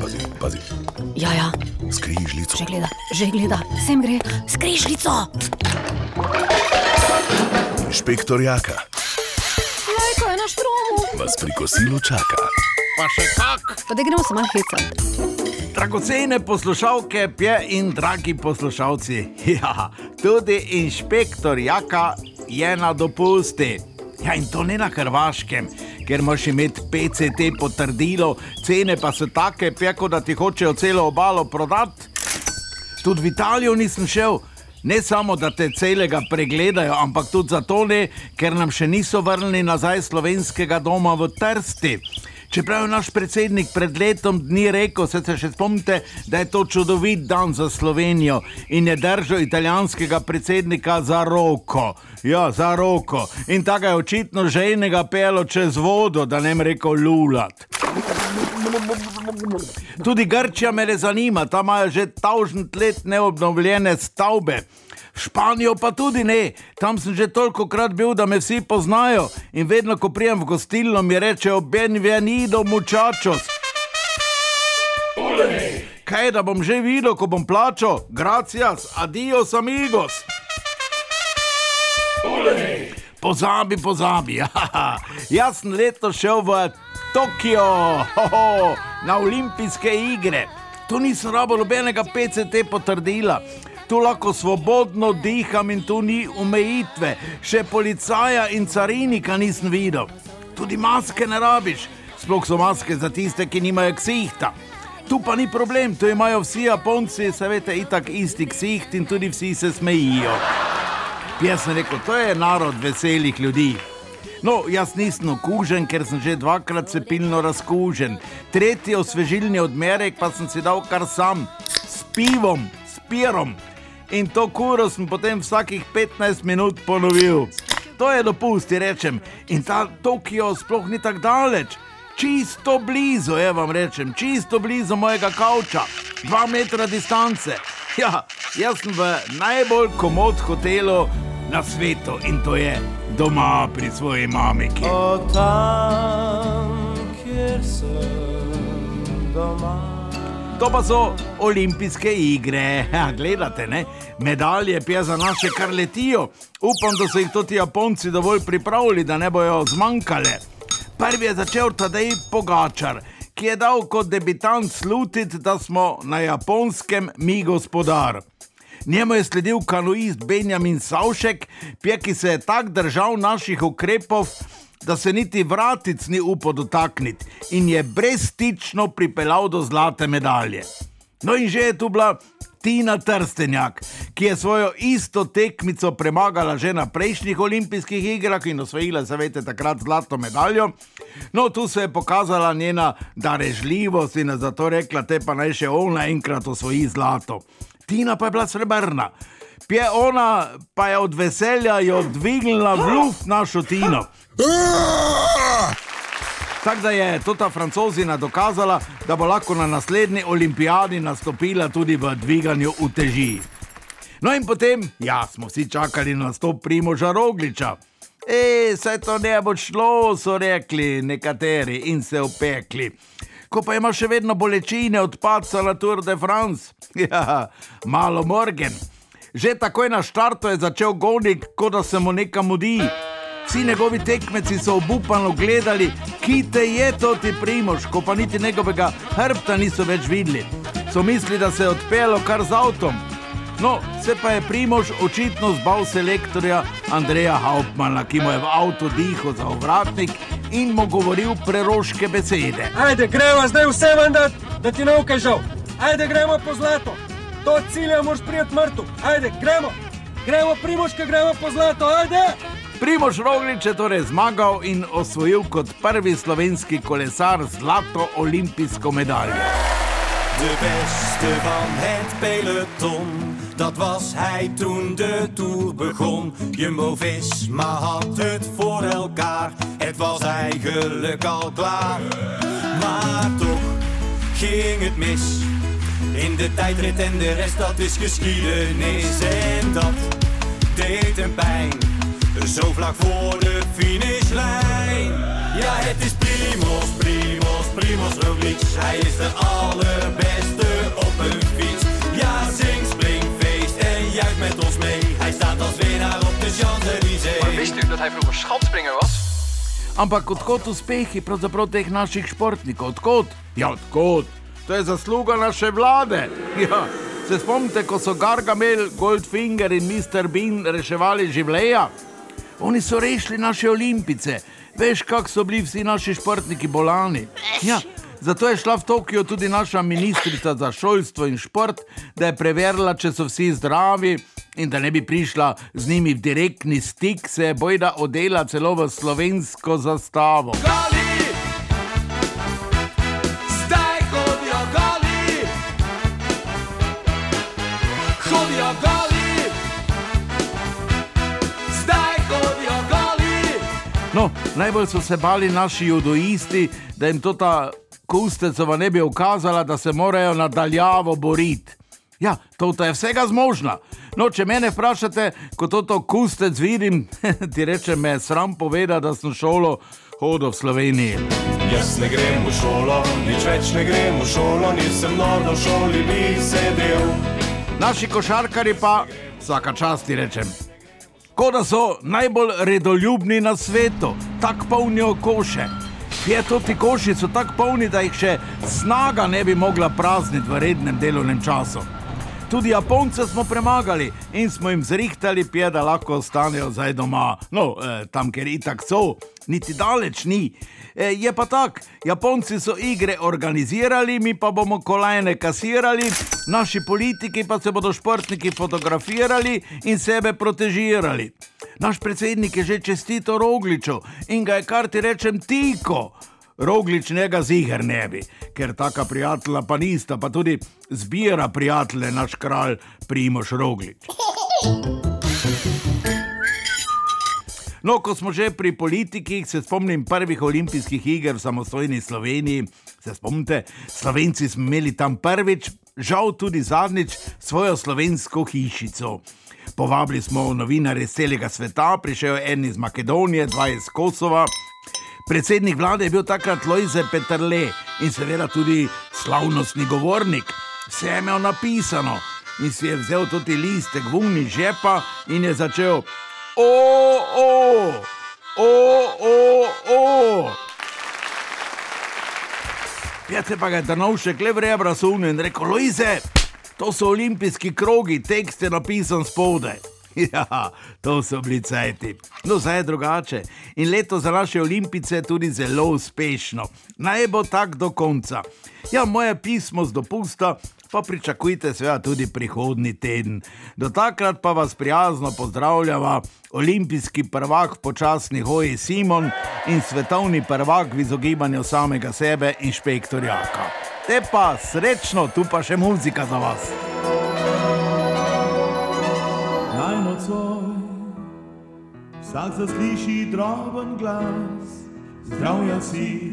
Pazi, pazi, Ja, ja, skrižljico. že gleda, že gleda, sem gre, skrižljico. Inšpektor Jaka Lajko je na štromu. vas pri kosilu čaka. Pa še kak, Pa da gremo se malo hecati. dragocene poslušalke, pje in dragi poslušalci. Ja, tudi inšpektor Jaka je na dopusti. Ja, in to ne na Hrvaškem, ker moraš imeti PCT potrdilo, cene pa so take, peko, da ti hočejo celo obalo prodati. Tudi v Italijo nisem šel. Ne samo, da te celega pregledajo, ampak tudi zato ne, ker nam še niso vrnili nazaj slovenskega doma v Trsti. Čeprav je naš predsednik pred letom dni rekel, se, se še spomnite, da je to čudovit dan za Slovenijo in je držal italijanskega predsednika za roko. Ja, za roko. In tako je očitno že enega pelo čez vodo, da ne bi rekel lulat. Tudi Grčija me ne zanima, tam imajo že tavžent let neobnovljene stavbe. Španijo pa tudi ne, tam sem že toliko krat bil, da me vsi poznajo in vedno, ko prijem v gostilno, mi rečejo: Benvenido, muchachos. Kaj da bom že videl, ko bom plačal? Gracias, adios, amigos. Pozabi, pozabi. Jaha. Jaz sem letos šel v Tokio, hoho, na olimpijske igre. Tu nisem rabo nobenega PCT potrdila. Tu lahko svobodno diham in tu ni omejitve. Še policaja in carinika nisem videl. Tudi maske ne rabiš, sploh so maske za tiste, ki nimajo ksihta. Tu pa ni problem, tu imajo vsi Japonci, seveda, itak isti ksiht in tudi vsi se smejijo. Jaz sem rekel, to je narod veselih ljudi. No, jaz nisem okužen, ker sem že dvakrat cepilno razkužen. Tretji osvežilni odmerek pa sem si dal kar sam, s pivom, s pirom. In to kuro sem potem vsakih 15 minut ponovil. To je dopusti, rečem. In ta Tokio sploh ni tako daleč. Čisto blizu, je vam rečem, čisto blizu mojega kavča, dva metra distance. Ja, jaz sem v najbolj komod hotelu na svetu in to je doma pri svoji mamiki. O tam, kjer sem doma. To pa so olimpijske igre. Ja, gledate, ne? medalje pije za naše kar letijo. Upam, da so jih tudi Japonci dovolj pripravili, da ne bojo zmanjkale. Prvi je začel Tadej Pogačar, ki je dal kot debitant slutiti, da smo na japonskem mi gospodar. Njemu je sledil kanuist Benjamin Savšek, pije, ki se je tako držal naših ukrepov, da se niti vratic ni upal dotakniti in je brezstično pripeljal do zlate medalje. No in že je tu bila Tina Trstenjak, ki je svojo isto tekmico premagala že na prejšnjih olimpijskih igrah in osvojila, zavete, takrat zlato medaljo. No, tu se je pokazala njena darežljivost in zato rekla, te pa naj še ona enkrat osvoji zlato. Tina pa je bila srebrna. Pje ona pa je od veselja jo dvignila v luft našo Tino. Tako da je to ta francozina dokazala, da bo lahko na naslednji olimpijadi nastopila tudi v dviganju uteži. No in potem, ja, smo vsi čakali na stop Primoža Rogliča. E, saj to ne bo šlo, so rekli nekateri in se opekli. Ko pa ima še vedno bolečine od padca na Tour de France, ja, malo morgen. Že takoj na štartu je začel gonik, kot da se mu nekam mudi. Vsi njegovi tekmeci so obupano gledali, ki te je to ti primož, ko pa niti njegovega hrbta niso več videli. So mislili, da se je odpeljal kar z avtom. No, se pa je primož očitno zbal selektorja Andreja Hauptmana, ki mu je v avtu dihal za ovratnik in mu govoril preroške besede. Ajde, gremo zdaj vse ven, da, ti ne ukažal. Ajde, gremo po zlato. Do cilja moraš prijeti mrtev. Ajde, gremo. Gremo, primoške, gremo po zlato. Ajde. Primož Roglič je torej zmagal in osvojil kot prvi slovenski kolesar zlato olimpijsko medaljo. De beste van het peloton, dat was hij toen de Tour begon. Jumbo-Visma had het voor elkaar, het was eigenlijk al klaar. Maar toch ging het mis, In de tijdrit en de rest dat is geschiedenis En dat deed hem pijn. Zo vlak voor de finishlijn. Ja het is Primos, Primos, Primoz Roglic. Hij is de allerbeste op een fiets. Ja zing, spring, feest en juicht met ons mee. Hij staat als winnaar op de Champs-Élysées. Maar wist u dat hij vroeger schatspringer was? Ampak kot kot uspehi pravzaprav teh naših športnikov, odkot? Ja, odkot? To je zasluga naše vlade. Ja. Se spomnite, ko so Gargamel, Goldfinger in Mr. Bean reševali življenja? Oni so rešili naše olimpice. Veš, kako so bili vsi naši športniki bolani. Ja, zato je šla v Tokio tudi naša ministrica za šolstvo in šport, da je preverila, če so vsi zdravi in da ne bi prišla z njimi v direktni stik, se je bojda odela celo v slovensko zastavo. Goli! No, najbolj so se bali naši judoisti, da jim to ta kustecova ne bi ukazala, da se morajo nadaljavo boriti. Ja, to je vsega zmožna. No, če mene vprašate, ko to, to kustec vidim, ti reče me sram poveda, da sem šolo hodil v Sloveniji. Jaz ne grem v šolo, nič več ne grem v šolo, nisem nor v šoli bi sedel. Naši košarkari pa, vsaka čast ti rečem. Kot da so najbolj redoljubni na svetu, tako polnijo koše. Je to ti koši so tako polni, da jih še snaga ne bi mogla prazniti v rednem delovnem času. Tudi Japonce smo premagali in smo jim zrihtali pije, da lahko ostanejo zdaj doma. No, eh, tam, ker itak so, niti daleč ni. Eh, je pa tako, Japonci so igre organizirali, mi pa bomo kolajne kasirali, naši politiki pa se bodo športniki fotografirali in sebe protežirali. Naš predsednik je že čestito Rogliču in ga je kar ti rečem tiko. Roglič njega ziger ne bi, ker taka prijatelja pa nista, pa tudi zbira prijatelje naš kralj Primoš Roglič. No, ko smo že pri politikih, se spomnim prvih olimpijskih iger v samostojni Sloveniji. Se spomnite, Slovenci smo imeli tam prvič, žal tudi zadnjič, svojo slovensko hišico. Povabili smo novinarje iz celega sveta, prišel je en iz Makedonije, dva iz Kosova. Predsednik vlade je bil takrat Lojze Petrle in seveda tudi slavnostni govornik. Vse je imel napisano in si je vzel tudi listek vuni žepa in je začel: O, o, o, o, o. Pjete pa ga je Danovšek le v rebra sunil in rekel: Lojze, to so olimpijski krogi, tekst je napisan spodaj. Ja, to so bili cajti. No, zdaj je drugače. In leto za naše olimpice tudi zelo uspešno. Naj bo tako do konca. Ja, moje pismo z dopusta pa pričakujte seveda tudi prihodni teden. Do takrat pa vas prijazno pozdravljava olimpijski prvak počasni hoji Simon in svetovni prvak v izogibanju samega sebe inšpektorjaka. Te pa srečno, tu pa še muzika za vas. Naj nocoj vsak zasliši droben glas. Zdravja si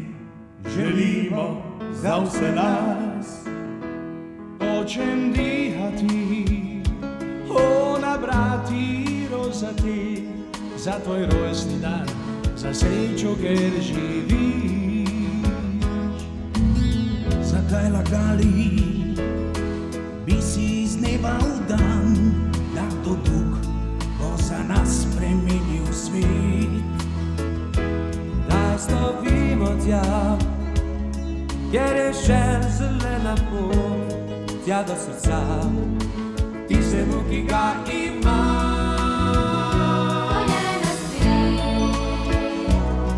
želimo za vse nas. Hočem dihati, o nabrati rozati za tvoj rojstni dan, za srečo, ker živiš. Zakaj lagali? bi si iz dneva kjer je še zelena pot, tja do srca, tistemu, ki ga ima.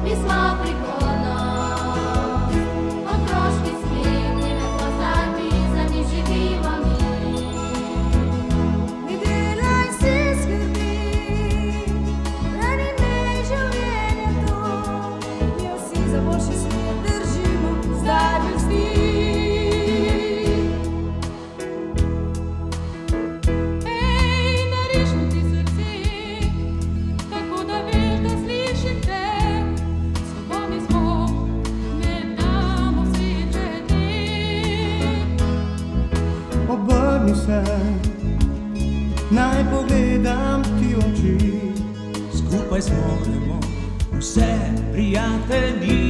Mi smo vse prijatelji.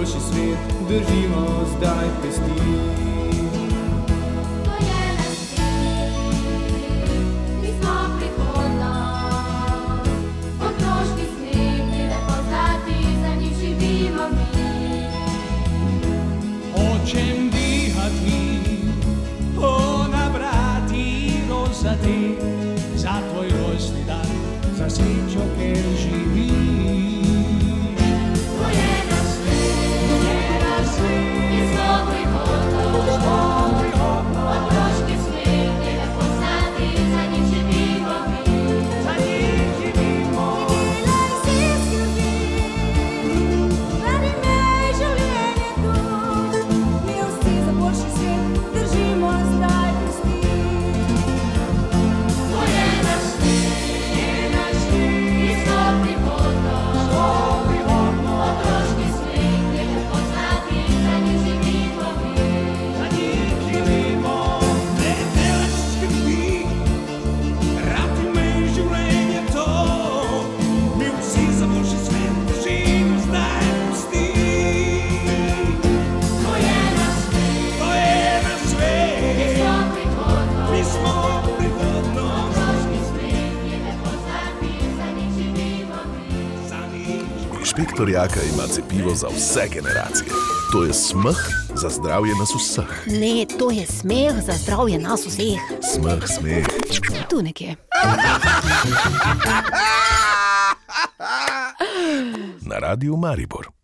boljši svet, držimo zdaj pesti. Inšpektor Jaka ima cepivo za vse generacije. To je smeh za zdravje nas vseh. Ne, to je smeh za zdravje nas vseh. Smeh, smeh. Tu nekje. Na radiju Maribor.